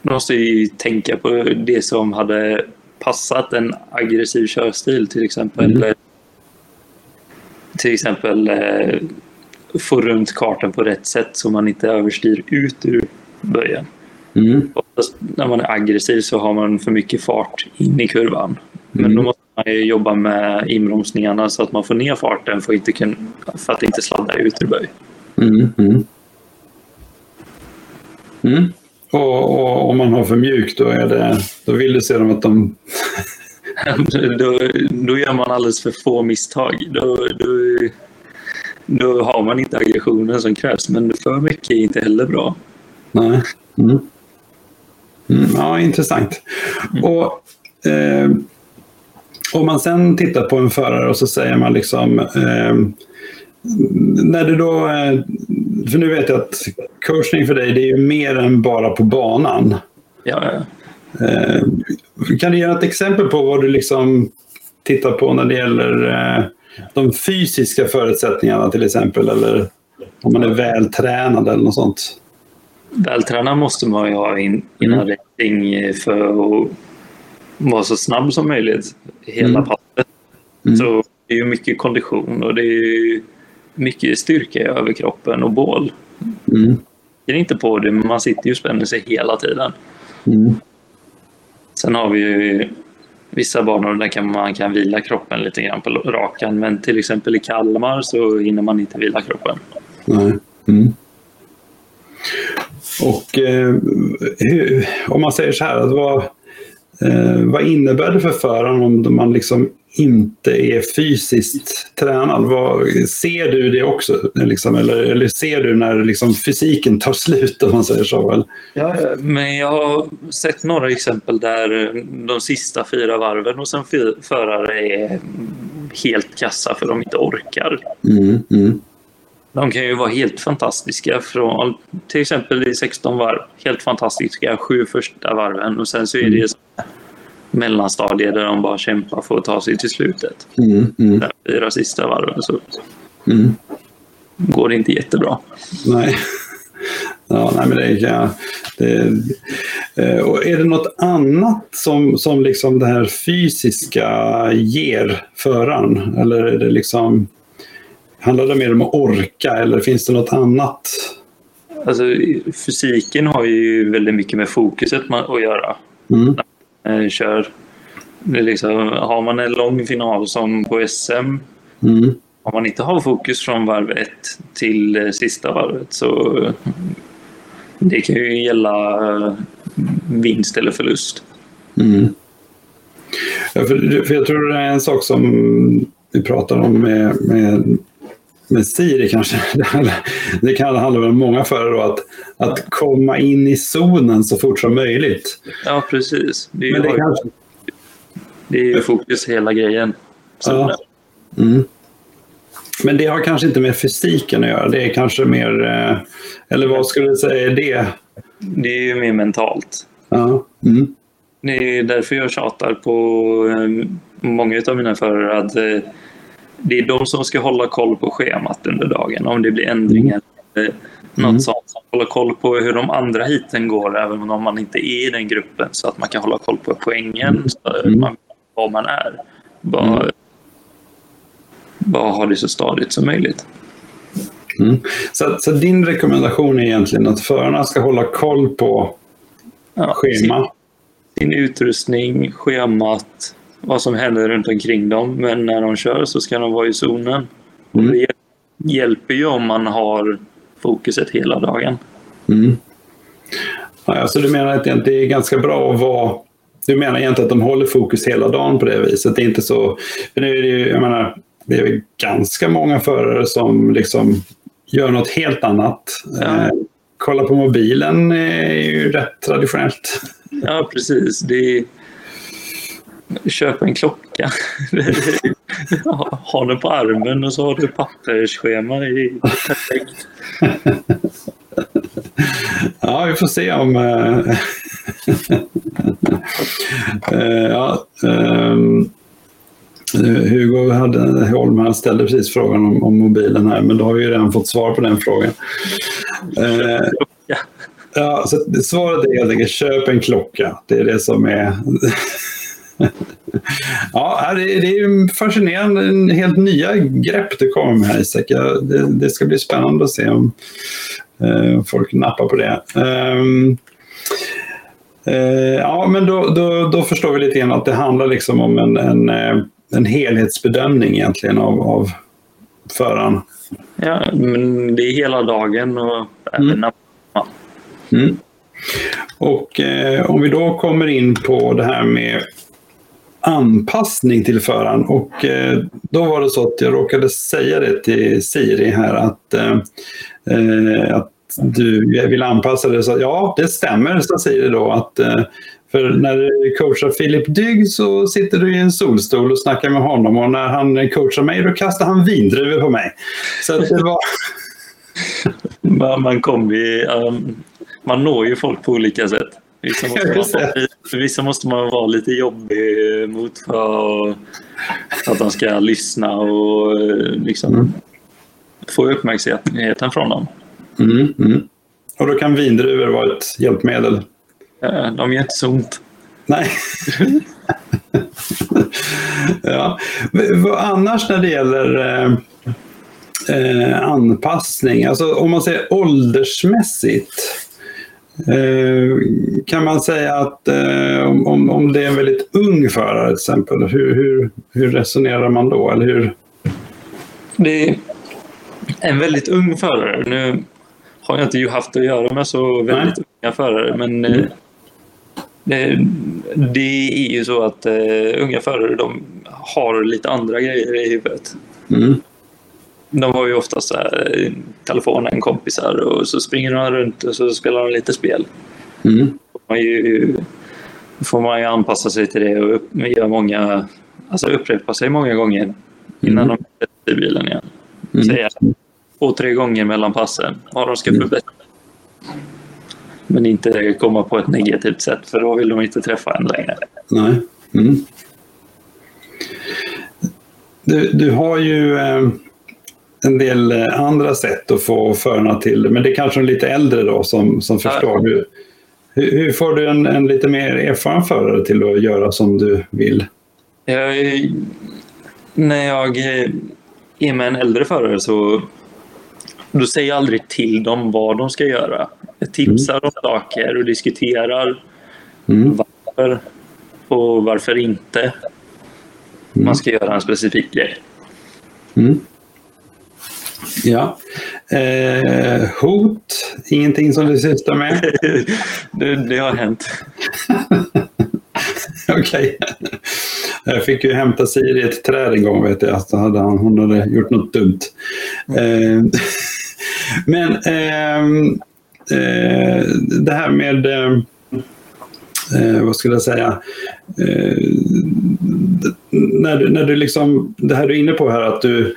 då måste jag tänka på det som hade passat en aggressiv körstil till exempel. Mm. Till exempel eh, få runt kartan på rätt sätt så man inte överstyr ut ur början. Mm. när man är aggressiv så har man för mycket fart in i kurvan. Men mm. då måste man jobba med inbromsningarna så att man får ner farten för, inte kun, för att inte sladda ut ur böj. Mm. Mm. mm. Och, och, om man har för mjukt då, är det, då vill du se dem att de... då, då gör man alldeles för få misstag. Då, då, då har man inte aggressionen som krävs. Men för mycket är inte heller bra. Nej. Mm. Mm, ja, intressant. Mm. Och, eh, om man sen tittar på en förare och så säger man liksom eh, när du då, eh, för nu vet jag att coachning för dig det är ju mer än bara på banan. Ja, ja. Eh, kan du ge ett exempel på vad du liksom tittar på när det gäller eh, de fysiska förutsättningarna till exempel? Eller om man är vältränad eller något sånt? Vältränad måste man ju ha in, innan mm. rätting för att vara så snabb som möjligt hela mm. passet. Mm. Så det är ju mycket kondition och det är mycket styrka i överkroppen och bål. Mm. Det är inte på det, men man sitter ju och spänner sig hela tiden. Mm. Sen har vi ju vissa banor där kan man kan vila kroppen lite grann på rakan. Men till exempel i Kalmar så hinner man inte vila kroppen. Nej. Mm. Och eh, hur, om man säger så här, vad, eh, vad innebär det för föraren om man liksom inte är fysiskt tränad? Vad, ser du det också? Liksom, eller, eller ser du när liksom fysiken tar slut om man säger så? Eller? Ja, men jag har sett några exempel där de sista fyra varven hos en förare är helt kassa för de inte orkar. Mm, mm. De kan ju vara helt fantastiska från till exempel i 16 varv. Helt fantastiska sju första varven och sen så är det mm. Mellanstadier där de bara kämpar för att ta sig till slutet. Mm, mm. De fyra sista varven så mm. går det inte jättebra. Nej. Ja, nej, men det kan det, eh, och Är det något annat som, som liksom det här fysiska ger föraren? Eller är det liksom Handlar det mer om att orka eller finns det något annat? Alltså, fysiken har ju väldigt mycket med fokuset att göra. Mm. När kör. Det liksom, har man en lång final som på SM mm. om man inte har fokus från varv ett till sista varvet så det kan ju gälla vinst eller förlust. Mm. Ja, för, för jag tror det är en sak som vi pratar om med, med med Siri kanske. Det kan handla om många förare då, att, att komma in i zonen så fort som möjligt. Ja, precis. Det är, Men det, kanske... det är ju fokus hela grejen. Ja. Mm. Men det har kanske inte med fysiken att göra. Det är kanske mer, eh, eller vad skulle du säga är det? Det är ju mer mentalt. Ja. Mm. Det är därför jag tjatar på eh, många av mina förare att eh, det är de som ska hålla koll på schemat under dagen. Om det blir ändringar eller något mm. sånt. Hålla koll på hur de andra hiten går även om man inte är i den gruppen så att man kan hålla koll på poängen. Mm. Så mm. man vet var man är. Bara, mm. bara ha det så stadigt som möjligt. Mm. Så, så, din rekommendation är egentligen att förarna ska hålla koll på ja, schema? Sin, sin utrustning, schemat, vad som händer runt omkring dem. Men när de kör så ska de vara i zonen. Mm. det hjälper ju om man har fokuset hela dagen. Mm. Alltså du menar att det är ganska bra att vara du menar egentligen att de håller fokus hela dagen på det viset? Det är inte så... För nu är det ju, jag menar, det är ganska många förare som liksom gör något helt annat. Ja. Eh, kolla på mobilen är ju rätt traditionellt. Ja, precis. Det är, köpa en klocka. ha den på armen och så har du pappersschema i. Perfekt. Ja, vi får se om... Uh, ja, um, Hugo hade, Holm han ställde precis frågan om, om, mobilen här, men då har vi ju redan fått svar på den frågan. Uh, ja, så svaret är helt enkelt köp en klocka. Det är det som är... ja, det, är fascinerande, helt nya grepp du kommer med här Isak. Det, ska bli spännande att se om uh, folk nappar på det. Um, uh, ja, men då, då, då, förstår vi lite grann att det handlar liksom om en, en, en helhetsbedömning egentligen av, av föraren. Ja, men det är hela dagen och även mm. Mm. Och eh, om vi då kommer in på det här med anpassning till föraren. Och eh, då var det så att jag råkade säga det till Siri här att, eh, eh att du vill anpassa dig. Så, ja, det stämmer, sa Siri då. Att, eh, för när du coachar Filip Dygg så sitter du i en solstol och snackar med honom och när han coachar mig då kastar han vindruvor på mig. Så det var... man, man, kom vid, um, man når ju folk på olika sätt. Vissa måste, man, vissa måste man vara lite jobbig mot för att de ska lyssna och liksom mm. få uppmärksamheten från dem. Mm, mm. Och då kan vindruvor vara ett hjälpmedel? De gör inte så ont. Nej. ja. Vad annars när det gäller eh, eh, anpassning, alltså om man säger åldersmässigt. Eh, kan man säga att eh, om, om det är en väldigt ung förare till exempel, hur, hur, hur resonerar man då? Eller hur? Det är en väldigt ung förare. Nu har jag inte ju haft att göra med så väldigt Nej. unga förare, men mm. det, det, är ju så att uh, unga förare de har lite andra grejer i huvudet. Mm de har ju oftast här, telefonen, kompisar och så springer de runt och så spelar de lite spel. Mm. Man ju, får man ju anpassa sig till det och upp, göra många, alltså upprepa sig många gånger innan mm. de sätter i bilen igen. Mm. Säga två, tre gånger mellan passen vad de ska mm. förbättra. Men inte komma på ett negativt sätt för då vill de inte träffa en längre. Nej. Mm. Du, du har ju eh en del eh, andra sätt att få förarna till det. Men det är kanske de lite äldre då som, som förstår. Hur, hur får du en, en lite mer erfaren förare till att göra som du vill? Jag, när jag är med en äldre förare så då säger jag aldrig till dem vad de ska göra. Jag tipsar mm. om saker och diskuterar mm. varför och varför inte mm. man ska göra en specifik grej. Mm. Ja. Eh, hot, ingenting som du sysslar med? det, det har hänt. Okej. Okay. Jag fick ju hämta Siri i ett träd en gång vet jag. Så hade han, hon hade gjort något dumt. Eh, men eh, eh, det här med eh, eh, vad skulle jag säga? Eh, när, du, när du liksom, det här du är inne på här att du,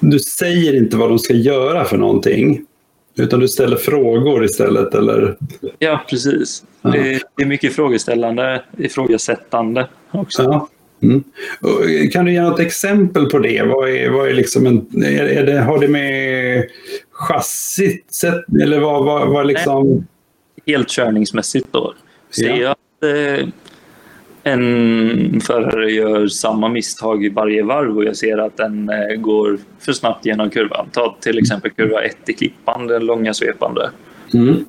du säger inte vad de ska göra för någonting. Utan du ställer frågor istället, eller? Ja, precis. Ja. Det, är mycket frågeställande, ifrågasättande också. Ja. Mm. Kan du ge något exempel på det? Vad är, vad är liksom en, är, är det, har det med chassit eller vad, vad, vad liksom? Helt körningsmässigt då. Ser ja. jag att eh, en förare gör samma misstag i varje varv och jag ser att den eh, går för snabbt genom kurvan. Ta till exempel kurva 1 i Klippan, den långa svepande. Mm.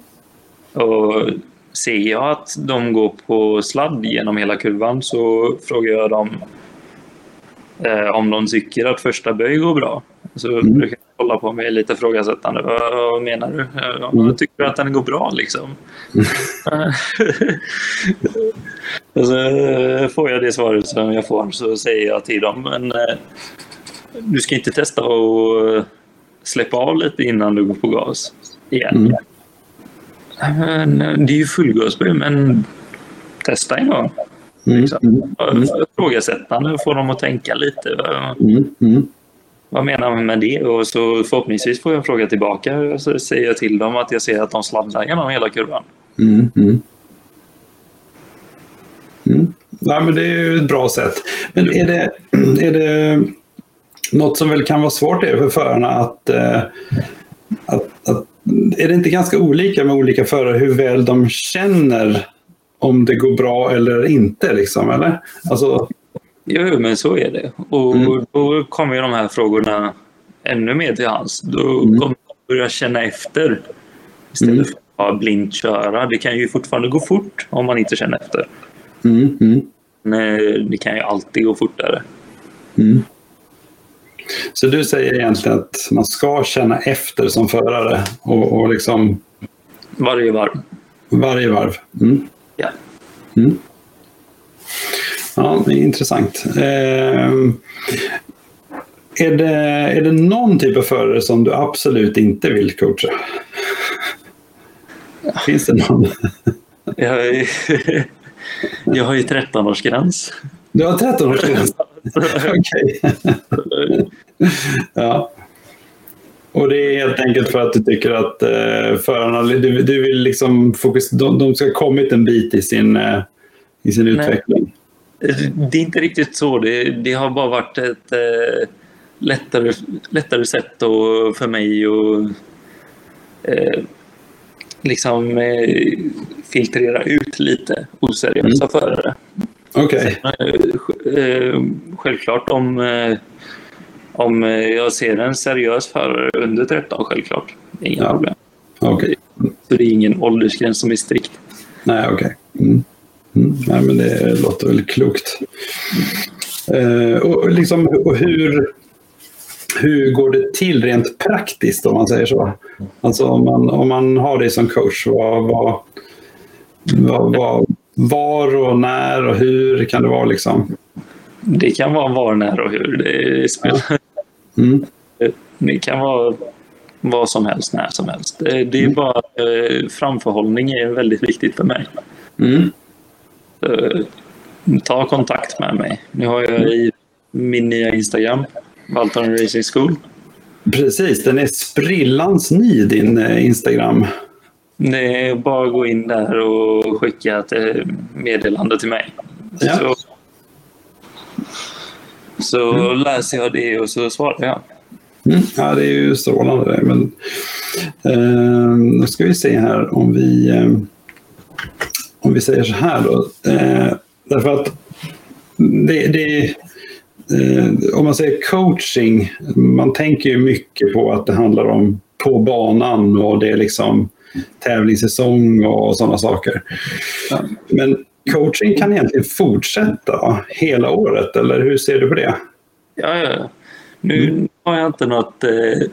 Och ser jag att de går på sladd genom hela kurvan så frågar jag dem eh, om de tycker att första böj går bra. Så mm. brukar jag kolla på mig lite frågasättande. Vad, vad menar du? Mm. Tycker du att den går bra liksom? Mm. och så eh, får jag det svaret som jag får så säger jag till dem. Men, eh, du ska inte testa att släppa av lite innan du går på gas igen. Mm. det är ju fullgasbil, men testa en gång. Mm. Liksom. Mm. Frågasättande får dem att tänka lite. Mm. Mm vad menar man med det? Och så förhoppningsvis får jag en fråga tillbaka. Och så säger jag till dem att jag ser att de sladdar genom hela kurvan. Mm, mm. Mm. Nej, men det är ju ett bra sätt. Men är det, är det något som väl kan vara svårt för förarna att, eh, att, att är det inte ganska olika med olika förare hur väl de känner om det går bra eller inte? Liksom, eller? Alltså... Jo, men så är det. Och mm. då kommer ju de här frågorna ännu mer till hands. Då mm. kommer de börja känna efter istället mm. för att bara blint köra. Det kan ju fortfarande gå fort om man inte känner efter. Mm. mm. Men det kan ju alltid gå fortare. Mm. Så du säger egentligen att man ska känna efter som förare och, och liksom... Varje varv. Varje varv. Mm. Ja. Ja, det är intressant. Eh, är, det, är det någon typ av förare som du absolut inte vill coacha? Finns det någon? jag, jag har ju 13-årsgräns. Du har 13-årsgräns? Okej. ja. Och det är helt enkelt för att du tycker att eh, förarna, du, du vill liksom fokus, de, de ska ha kommit en bit i sin, eh, i sin utveckling? Det är inte riktigt så. Det, det har bara varit ett eh, lättare, lättare sätt att, för mig att eh, liksom eh, filtrera ut lite oseriösa mm. förare. Okay. Eh, självklart om, eh, om jag ser en seriös förare under 13, självklart. Inga ja. problem. Okay. Så det är ingen åldersgräns som är strikt. Nej, okej. Okay. Mm. Mm. Nej, men det låter väl klokt. Eh, och, liksom, och hur, hur går det till rent praktiskt om man säger så? Alltså om man, om man har dig som coach, vad, vad, vad, vad, var och när och hur kan det vara? Liksom? Det kan vara var, när och hur. Det, spelar... Mm. det kan vara vad som helst, när som helst. Det, det är mm. bara eh, framförhållning är väldigt viktigt för mig. Mm. Ta kontakt med mig. Nu har jag i min nya Instagram, Valton Racing School. Precis, den är sprillans ny din eh, Instagram. Det är bara att gå in där och skicka ett eh, meddelande till mig. Ja. Så, så mm. läser jag det och så svarar jag. Mm. Ja, det är ju strålande. Men, eh, nu ska vi se här om vi, eh, om vi säger så här då. Eh, därför att det, det eh, om man säger coaching, man tänker ju mycket på att det handlar om på banan och det är liksom tävlingssäsong och sådana saker. Men coaching kan egentligen fortsätta hela året, eller hur ser du på det? Ja, ja. Nu mm. har jag inte något, eh,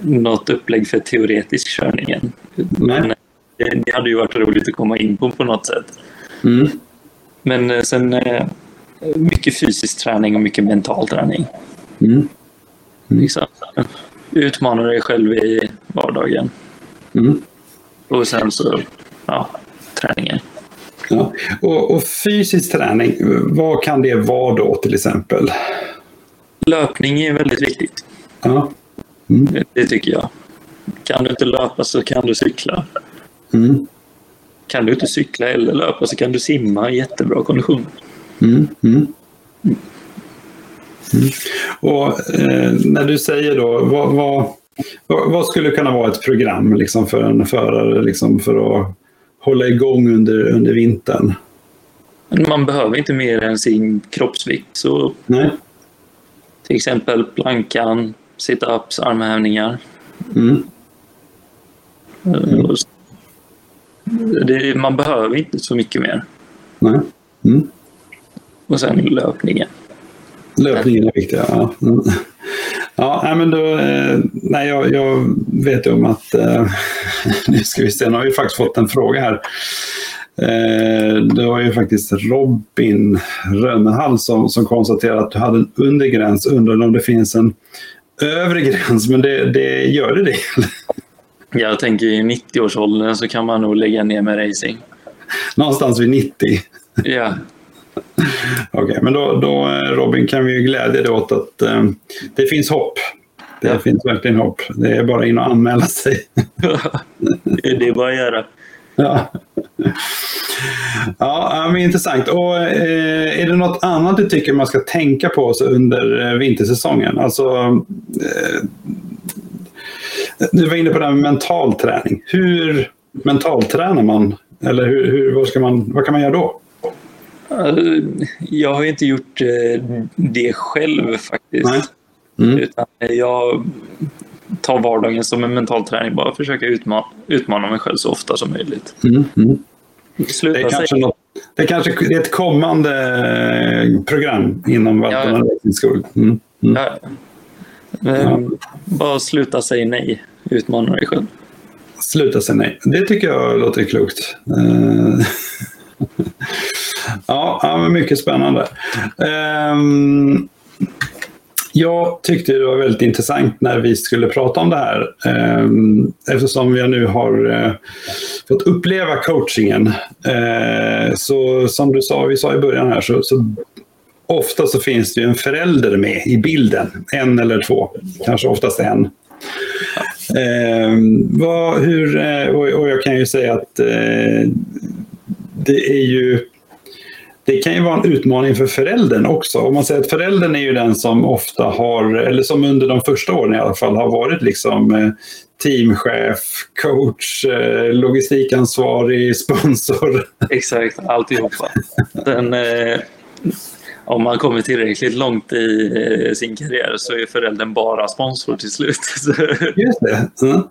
något upplägg för teoretisk körning än. Men det, det, hade ju varit roligt att komma in på på något sätt. Mm. Men eh, sen eh, mycket fysisk träning och mycket mental träning. Mm. Mm. Liksom, utmana dig själv i vardagen. Mm. Och sen så, ja, träningen. Ja. Och, och, fysisk träning, vad kan det vara då till exempel? Löpning är väldigt viktigt. Ja. Mm. Det, det, tycker jag. Kan du inte löpa så kan du cykla. Mm. Kan du inte cykla eller löpa så kan du simma i jättebra kondition. Mm. mm. mm. Och eh, när du säger då, vad, vad, vad skulle kunna vara ett program liksom, för en förare liksom, för att hålla igång under, under vintern? Man behöver inte mer än sin kroppsvikt. Så Nej. Till exempel plankan, sit-ups, armhävningar. Mm. Mm. Det, man behöver inte så mycket mer. Nej. Mm. Och sen löpningen. Löpningen är viktig, ja. Mm. Ja, men då, eh, nej, jag, jag vet om att, eh, nu ska vi se, nu har vi faktiskt fått en fråga här. Eh, det var ju faktiskt Robin Rönnehall som, som konstaterade att du hade en undre gräns. Undrar om det finns en övre gräns, men det, det gör det? Jag tänker i 90-årsåldern så kan man nog lägga ner med racing. Någonstans vid 90? Ja. Okej, okay, men då, då, Robin kan vi ju glädja dig åt att eh, det finns hopp. Det ja. finns verkligen hopp. Det är bara in och anmäla sig. det är bara att göra. Ja. ja, men intressant. Och, eh, är det något annat du tycker man ska tänka på under eh, vintersäsongen? Alltså, eh, du var inne på det här med mental träning. Hur mentaltränar man? Eller hur, hur, vad, ska man, vad kan man göra då? Jag har inte gjort eh, det själv faktiskt. Mm. Utan jag tar vardagen som en mental träning. Bara försöka utmana, utmana mig själv så ofta som möjligt. Mm. Mm. Sluta det, är kanske något, det är kanske är ett kommande eh, program inom Valtorna ja. School. Mm. Mm. Ja. Ja. Bara sluta säga nej. Utmana dig själv. Sluta säga nej. Det tycker jag låter klokt. Eh, ja, mycket spännande. Um, jag tyckte det var väldigt intressant när vi skulle prata om det här. Um, eftersom jag nu har uh, fått uppleva coachingen. Uh, så som du sa, vi sa i början här, så, så ofta så finns det en förälder med i bilden. En eller två, kanske oftast en. Eh, vad, hur, eh, och, och, jag kan ju säga att eh, det är ju det kan ju vara en utmaning för föräldern också. Om man säger att föräldern är ju den som ofta har, eller som under de första åren i alla fall, har varit liksom eh, teamchef, coach, eh, logistikansvarig, sponsor. Exakt, alltihopa. Den, om man kommer tillräckligt långt i sin karriär så är föräldern bara sponsor till slut. Just det. Mm.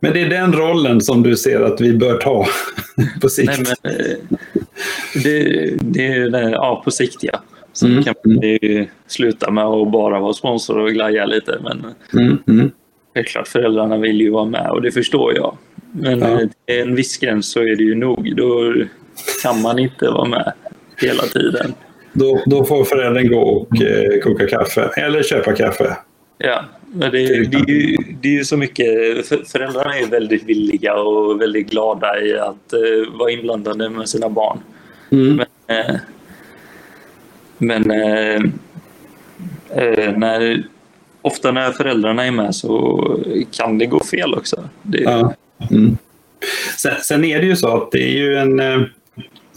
Men det är den rollen som du ser att vi bör ta på sikt? Nej, men, eh, det, det är ja, på sikt ja. Sen mm. kan man ju sluta med att bara vara sponsor och glaja lite. Men mm. Mm. självklart, föräldrarna vill ju vara med och det förstår jag. Men ja. till en viss gräns så är det ju nog. Då kan man inte vara med hela tiden. Då, då får föräldern gå och eh, koka kaffe eller köpa kaffe. Ja, det, det, är ju, det är ju så mycket. Föräldrarna är väldigt villiga och väldigt glada i att uh, vara inblandade med sina barn. Mm. Men, uh, men uh, när, ofta när föräldrarna är med så kan det gå fel också. Det, ja. mm. sen, sen, är det ju så att det är ju en...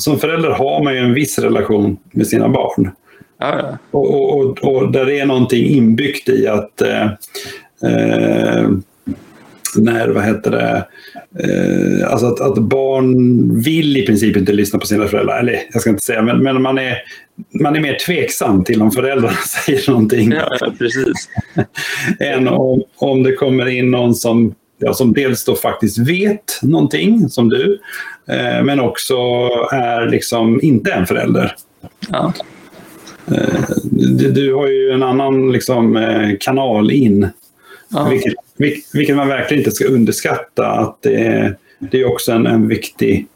Som förälder har man ju en viss relation med sina barn. Ja, Och, och, och, där är någonting inbyggt i att eh, eh, när, vad heter det, eh, alltså att, att, barn vill i princip inte lyssna på sina föräldrar. Eller jag ska inte säga, men, men man, är, man är mer tveksam till om föräldrarna säger någonting. Ja, precis. än om, om det kommer in någon som ja, som dels då faktiskt vet någonting, som du, eh, men också är liksom inte en förälder. Ja. Eh, du, du, har ju en annan liksom, eh, kanal in. Ja. Vilket, vilket, man verkligen inte ska underskatta. Att det, det är också en, en viktig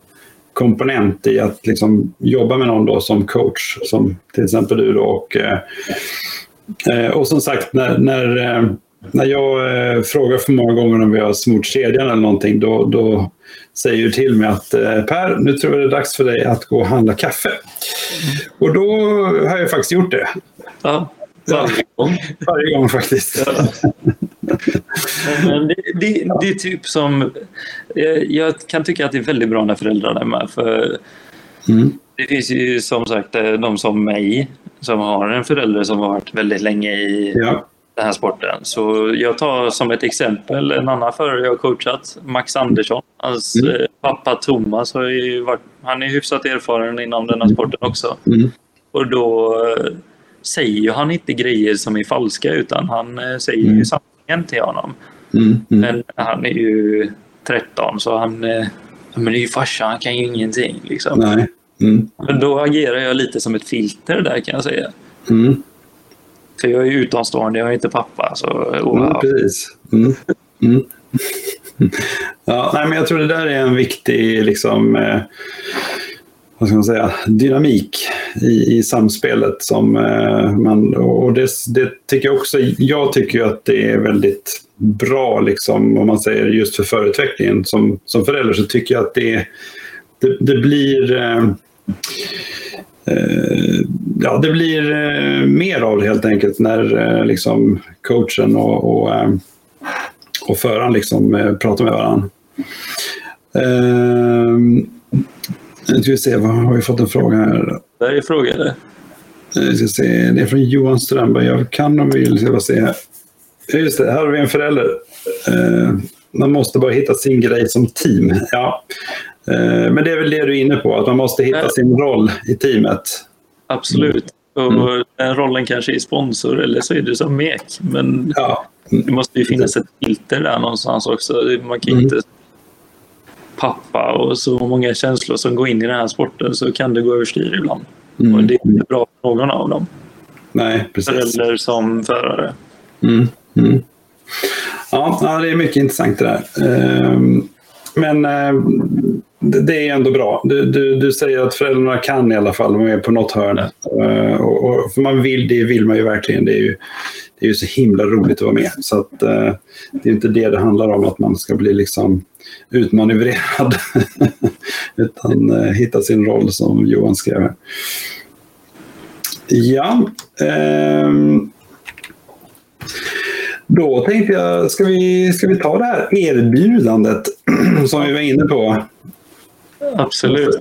komponent i att liksom jobba med någon då som coach, som till exempel du. Då, och, eh, och som sagt, när, när, när jag frågar för många gånger om vi har smort kedjan eller någonting, då, då säger ju till mig att eh, Per, nu tror jag det är dags för dig att gå och handla kaffe. Mm. Och då har jag faktiskt gjort det. Ja, varje gång. Varje gång faktiskt. Ja. Men det, det, det, är typ som... Eh, jag kan tycka att det är väldigt bra när föräldrarna är med. För mm. Det finns ju som sagt eh, de som mig som har en förälder som har varit väldigt länge i ja den här sporten. Så jag tar som ett exempel en annan förare jag har coachat, Max Andersson. Hans mm. Eh, pappa Thomas har ju varit, han är hyfsat erfaren inom den här sporten också. Mm. Och då eh, säger han inte grejer som är falska utan han eh, säger mm. ju sanningen till honom. Mm. Mm. Men han är ju 13 så han men det är ju farsan, han kan ju ingenting. Liksom. Nej. Mm. Men då agerar jag lite som ett filter där kan jag säga. Mm. För jag är utomstående, jag är inte pappa. Så, wow. mm, precis. Mm. Mm. ja, nej, men jag tror det där är en viktig liksom, eh, vad ska man säga, dynamik i, i samspelet. Som, eh, man, och det, det tycker jag också, jag tycker att det är väldigt bra, liksom, om man säger just för förutvecklingen. Som, som förälder så tycker jag att det, det, det blir eh, eh, ja, det blir eh, mer av det helt enkelt när eh, liksom coachen och, och, eh, och föraren liksom, eh, pratar med varandra. Nu ska vi se, vad har vi fått en fråga här? Där är frågan. Vi ska se, det är från Johan Strömberg. Jag kan och vill, ska se här. Just det, här har vi en förälder. Man måste bara hitta sin grej som team. Ja. Men det är väl det du är inne på, att man måste hitta sin roll i teamet. Absolut. Mm. Och den rollen kanske är sponsor eller så är det som mek. Men ja. det måste ju finnas ett filter där någonstans också. Man kan mm. inte pappa och så många känslor som går in i den här sporten så kan det gå överstyr ibland. Mm. Och det är inte bra för någon av dem. Nej, precis. Förälder som förare. Mm. Mm. Ja, det är mycket intressant det där. Ehm, men ehm, det är ändå bra. Du, du, du, säger att föräldrarna kan i alla fall vara med på något hörn. Uh, och, och, för man vill, det vill man ju verkligen. Det är ju, det är ju så himla roligt att vara med. Så att, uh, det är inte det det handlar om, att man ska bli liksom utmanövrerad. Utan uh, hitta sin roll som Johan skrev. Ja. Då tänkte jag, ska vi, ska vi ta det här erbjudandet som vi var inne på? Absolut.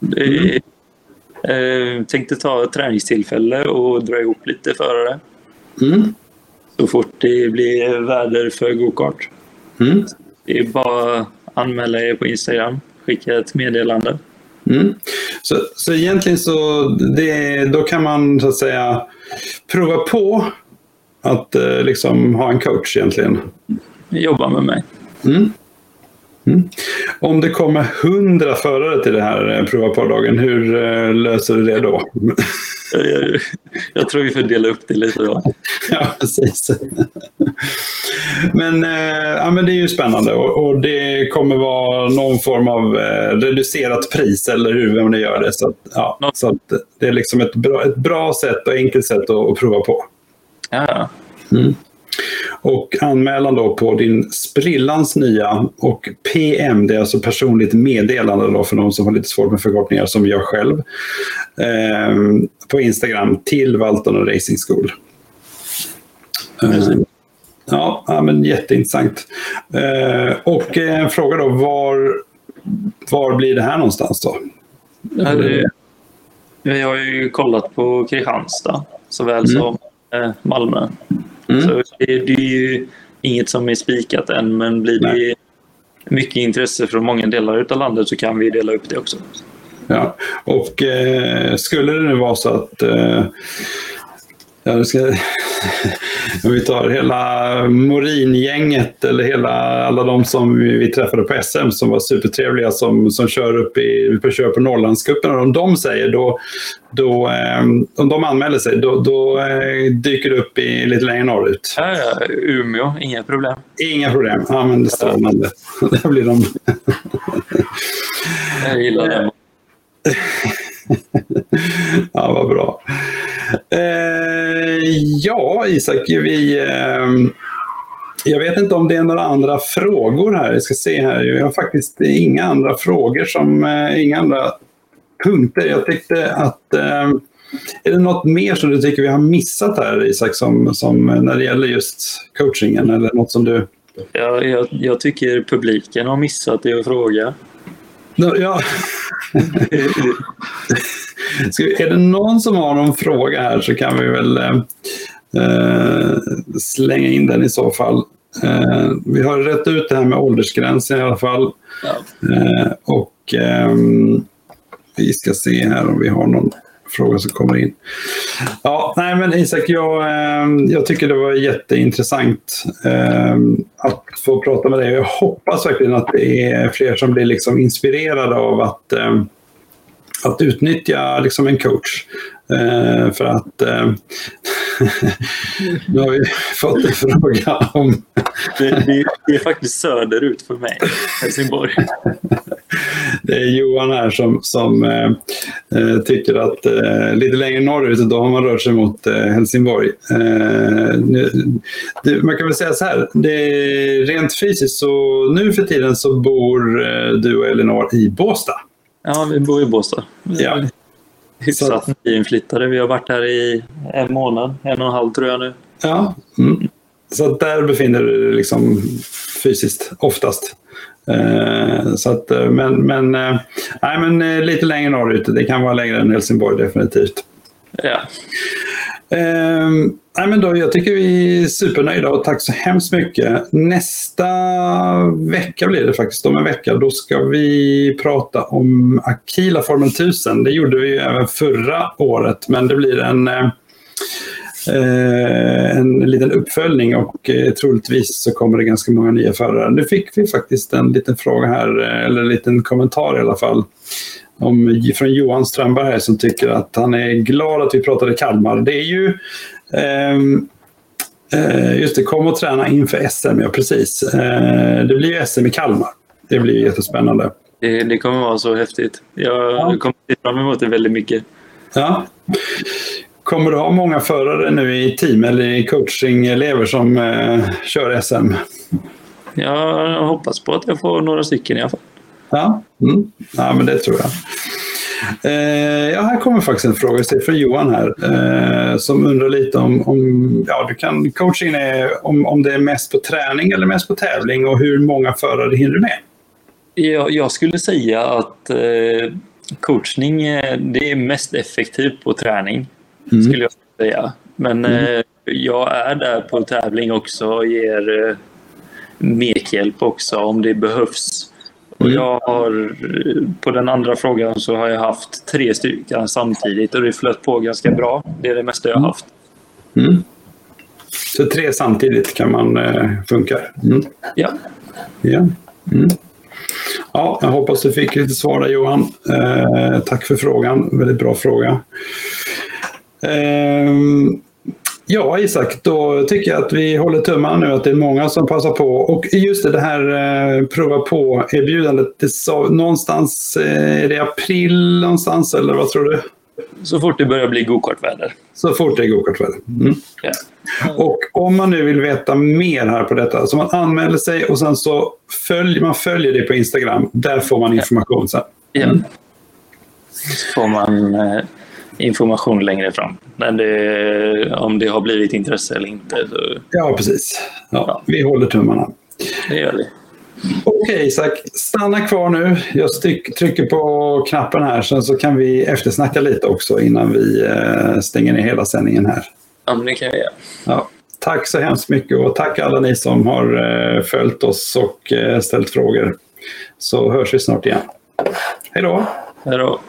Jag eh, tänkte ta ett träningstillfälle och dra ihop lite förare. Mm. Så fort det blir väder för gokart. Mm. Det är bara att anmäla er på Instagram, skicka ett meddelande. Mm. Så, så egentligen så det, då kan man så att säga prova på att eh, liksom ha en coach egentligen. Jobba med mig. Mm. Mm. Om det kommer hundra förare till det här eh, prova på-dagen, hur eh, löser du det då? jag, jag, tror vi får dela upp det lite då. ja, precis. men, eh, ja, men det är ju spännande och, och, det kommer vara någon form av reducerat pris, eller hur? Vem det gör det. Så, att, ja, så det är liksom ett bra, ett bra sätt och enkelt sätt att, att prova på. Ja. Mm. Och anmälan då på din sprillans nya och PM, det är alltså personligt meddelande då för de som har lite svårt med förkortningar som jag själv. Eh, på Instagram till Valton och Racing School. Eh, ja, ja, men jätteintressant. Eh, och en fråga då, var, var blir det här någonstans då? Ja, det, jag har ju kollat på Kristianstad såväl mm. som Malmö. Mm. Så det, det, är ju inget som är spikat än, men blir det Nej. mycket intresse från många delar av landet så kan vi dela upp det också. Ja, och eh, skulle det nu vara så att eh, Ja, ska, om vi tar hela Morin-gänget eller hela, alla de som vi träffade på SM som var supertrevliga som, som kör upp i, kör på Norrlandscupen. Om de säger då, då eh, om de anmäler sig då, då eh, dyker det upp i, lite längre norrut. Ja, ja, Umeå, inga problem. Inga problem. Ja, men det strålande. Där blir de... Jag gillar det. ja, vad bra. Eh, ja, Isak, vi... Eh, jag vet inte om det är några andra frågor här. Jag ska se här. Jag har faktiskt inga andra frågor, som, eh, inga andra punkter. Jag tyckte att... Eh, är det något mer som du tycker vi har missat här, Isak, som, som när det gäller just coachingen? Eller något som du... Ja, jag, jag tycker publiken har missat det att fråga. Ja. är det någon som har någon fråga här så kan vi väl eh, slänga in den i så fall. Eh, vi har rätt ut det här med åldersgränsen i alla fall. Ja. Eh, och ehm, vi ska se här om vi har någon fråga som kommer in. Ja, nej men Isak, jag, ehm, jag tycker det var jätteintressant ehm, att få prata med dig. Jag hoppas verkligen att det är fler som blir liksom inspirerade av att att utnyttja liksom en coach. Eh, för att eh, nu har vi fått en fråga om... det, det, det, är faktiskt söderut för mig, Helsingborg. det är Johan här som, som eh, eh tycker att eh, lite längre norrut då har man rört sig mot eh, Helsingborg. Nu, det, man kan väl säga så här, det, rent fysiskt så nu för tiden så bor du och Elinor i Båstad. Ja, vi bor i Båstad. Ja. hyfsat så... nyinflyttade. Vi har varit här i en månad, en och en halv tror jag nu. Ja, mm. så där befinner du dig liksom fysiskt oftast. Eh, så att, eh, men, men, eh, nej, men lite längre norrut. Det kan vara längre än Helsingborg definitivt. Ja. Eh, nej, men då, jag tycker vi är supernöjda och tack så hemskt mycket. Nästa vecka blir det faktiskt, om en vecka, då ska vi prata om Akila Formel 1000. Det gjorde vi även förra året, men det blir en en liten uppföljning och eh, troligtvis så kommer det ganska många nya förare. Nu fick vi faktiskt en liten fråga här, eh, eller en liten kommentar i alla fall, om, från Johan Strömberg som tycker att han är glad att vi pratade Kalmar. Det är ju ehm, eh, Just det, kom och träna inför SM, ja precis. Eh, det blir SM i Kalmar. Det blir jättespännande. Det, det kommer vara så häftigt. Jag ja. kommer se fram emot det väldigt mycket. Ja. Kommer du ha många förare nu i team eller i coachingelever som eh, kör SM? Jag hoppas på att jag får några stycken i alla fall. Ja, mm. ja men det tror jag. Eh, ja, här kommer faktiskt en fråga från Johan här eh, som undrar lite om, om ja, du kan, coaching är, om, om det är mest på träning eller mest på tävling och hur många förare hinner du med? Jag, jag skulle säga att eh, coachning det är mest effektivt på träning mm. skulle jag säga. Men mm. eh, jag är där på tävling också och ger eh, mekhjälp också om det behövs. Och mm. jag har, på den andra frågan så har jag haft tre stycken samtidigt och det flöt på ganska bra. Det är det mesta jag har haft. Mm. Så tre samtidigt kan man eh, funka? Mm. Ja. ja. Mm. Ja, jag hoppas du fick lite svar där Johan. Eh, tack för frågan. Väldigt bra fråga. Ehm, ja, Isak, då tycker jag att vi håller tummarna nu att det är många som passar på. Och just det, det här eh, prova på-erbjudandet, det sa, någonstans, eh, är det april någonstans eller vad tror du? Så fort det börjar bli gokartväder. Så fort det är gokartväder. Mm. Ja. Och om man nu vill veta mer här på detta, så man anmäler sig och sen så följer man följer det på Instagram. Där får man information sen. Mm. Ja. Så får man eh, information längre fram. Men det, om det har blivit intresse eller inte. Så... Ja, precis. Ja, ja. Vi håller tummarna. Det gör vi. Okej Isak, stanna kvar nu. Jag trycker på knappen här sen så kan vi eftersnacka lite också innan vi eh, stänger ner hela sändningen här. Ja, men det kan vi göra. Ja. Tack så hemskt mycket och tack alla ni som har eh, följt oss och eh, ställt frågor. Så hörs vi snart igen. Hej då! Hej då!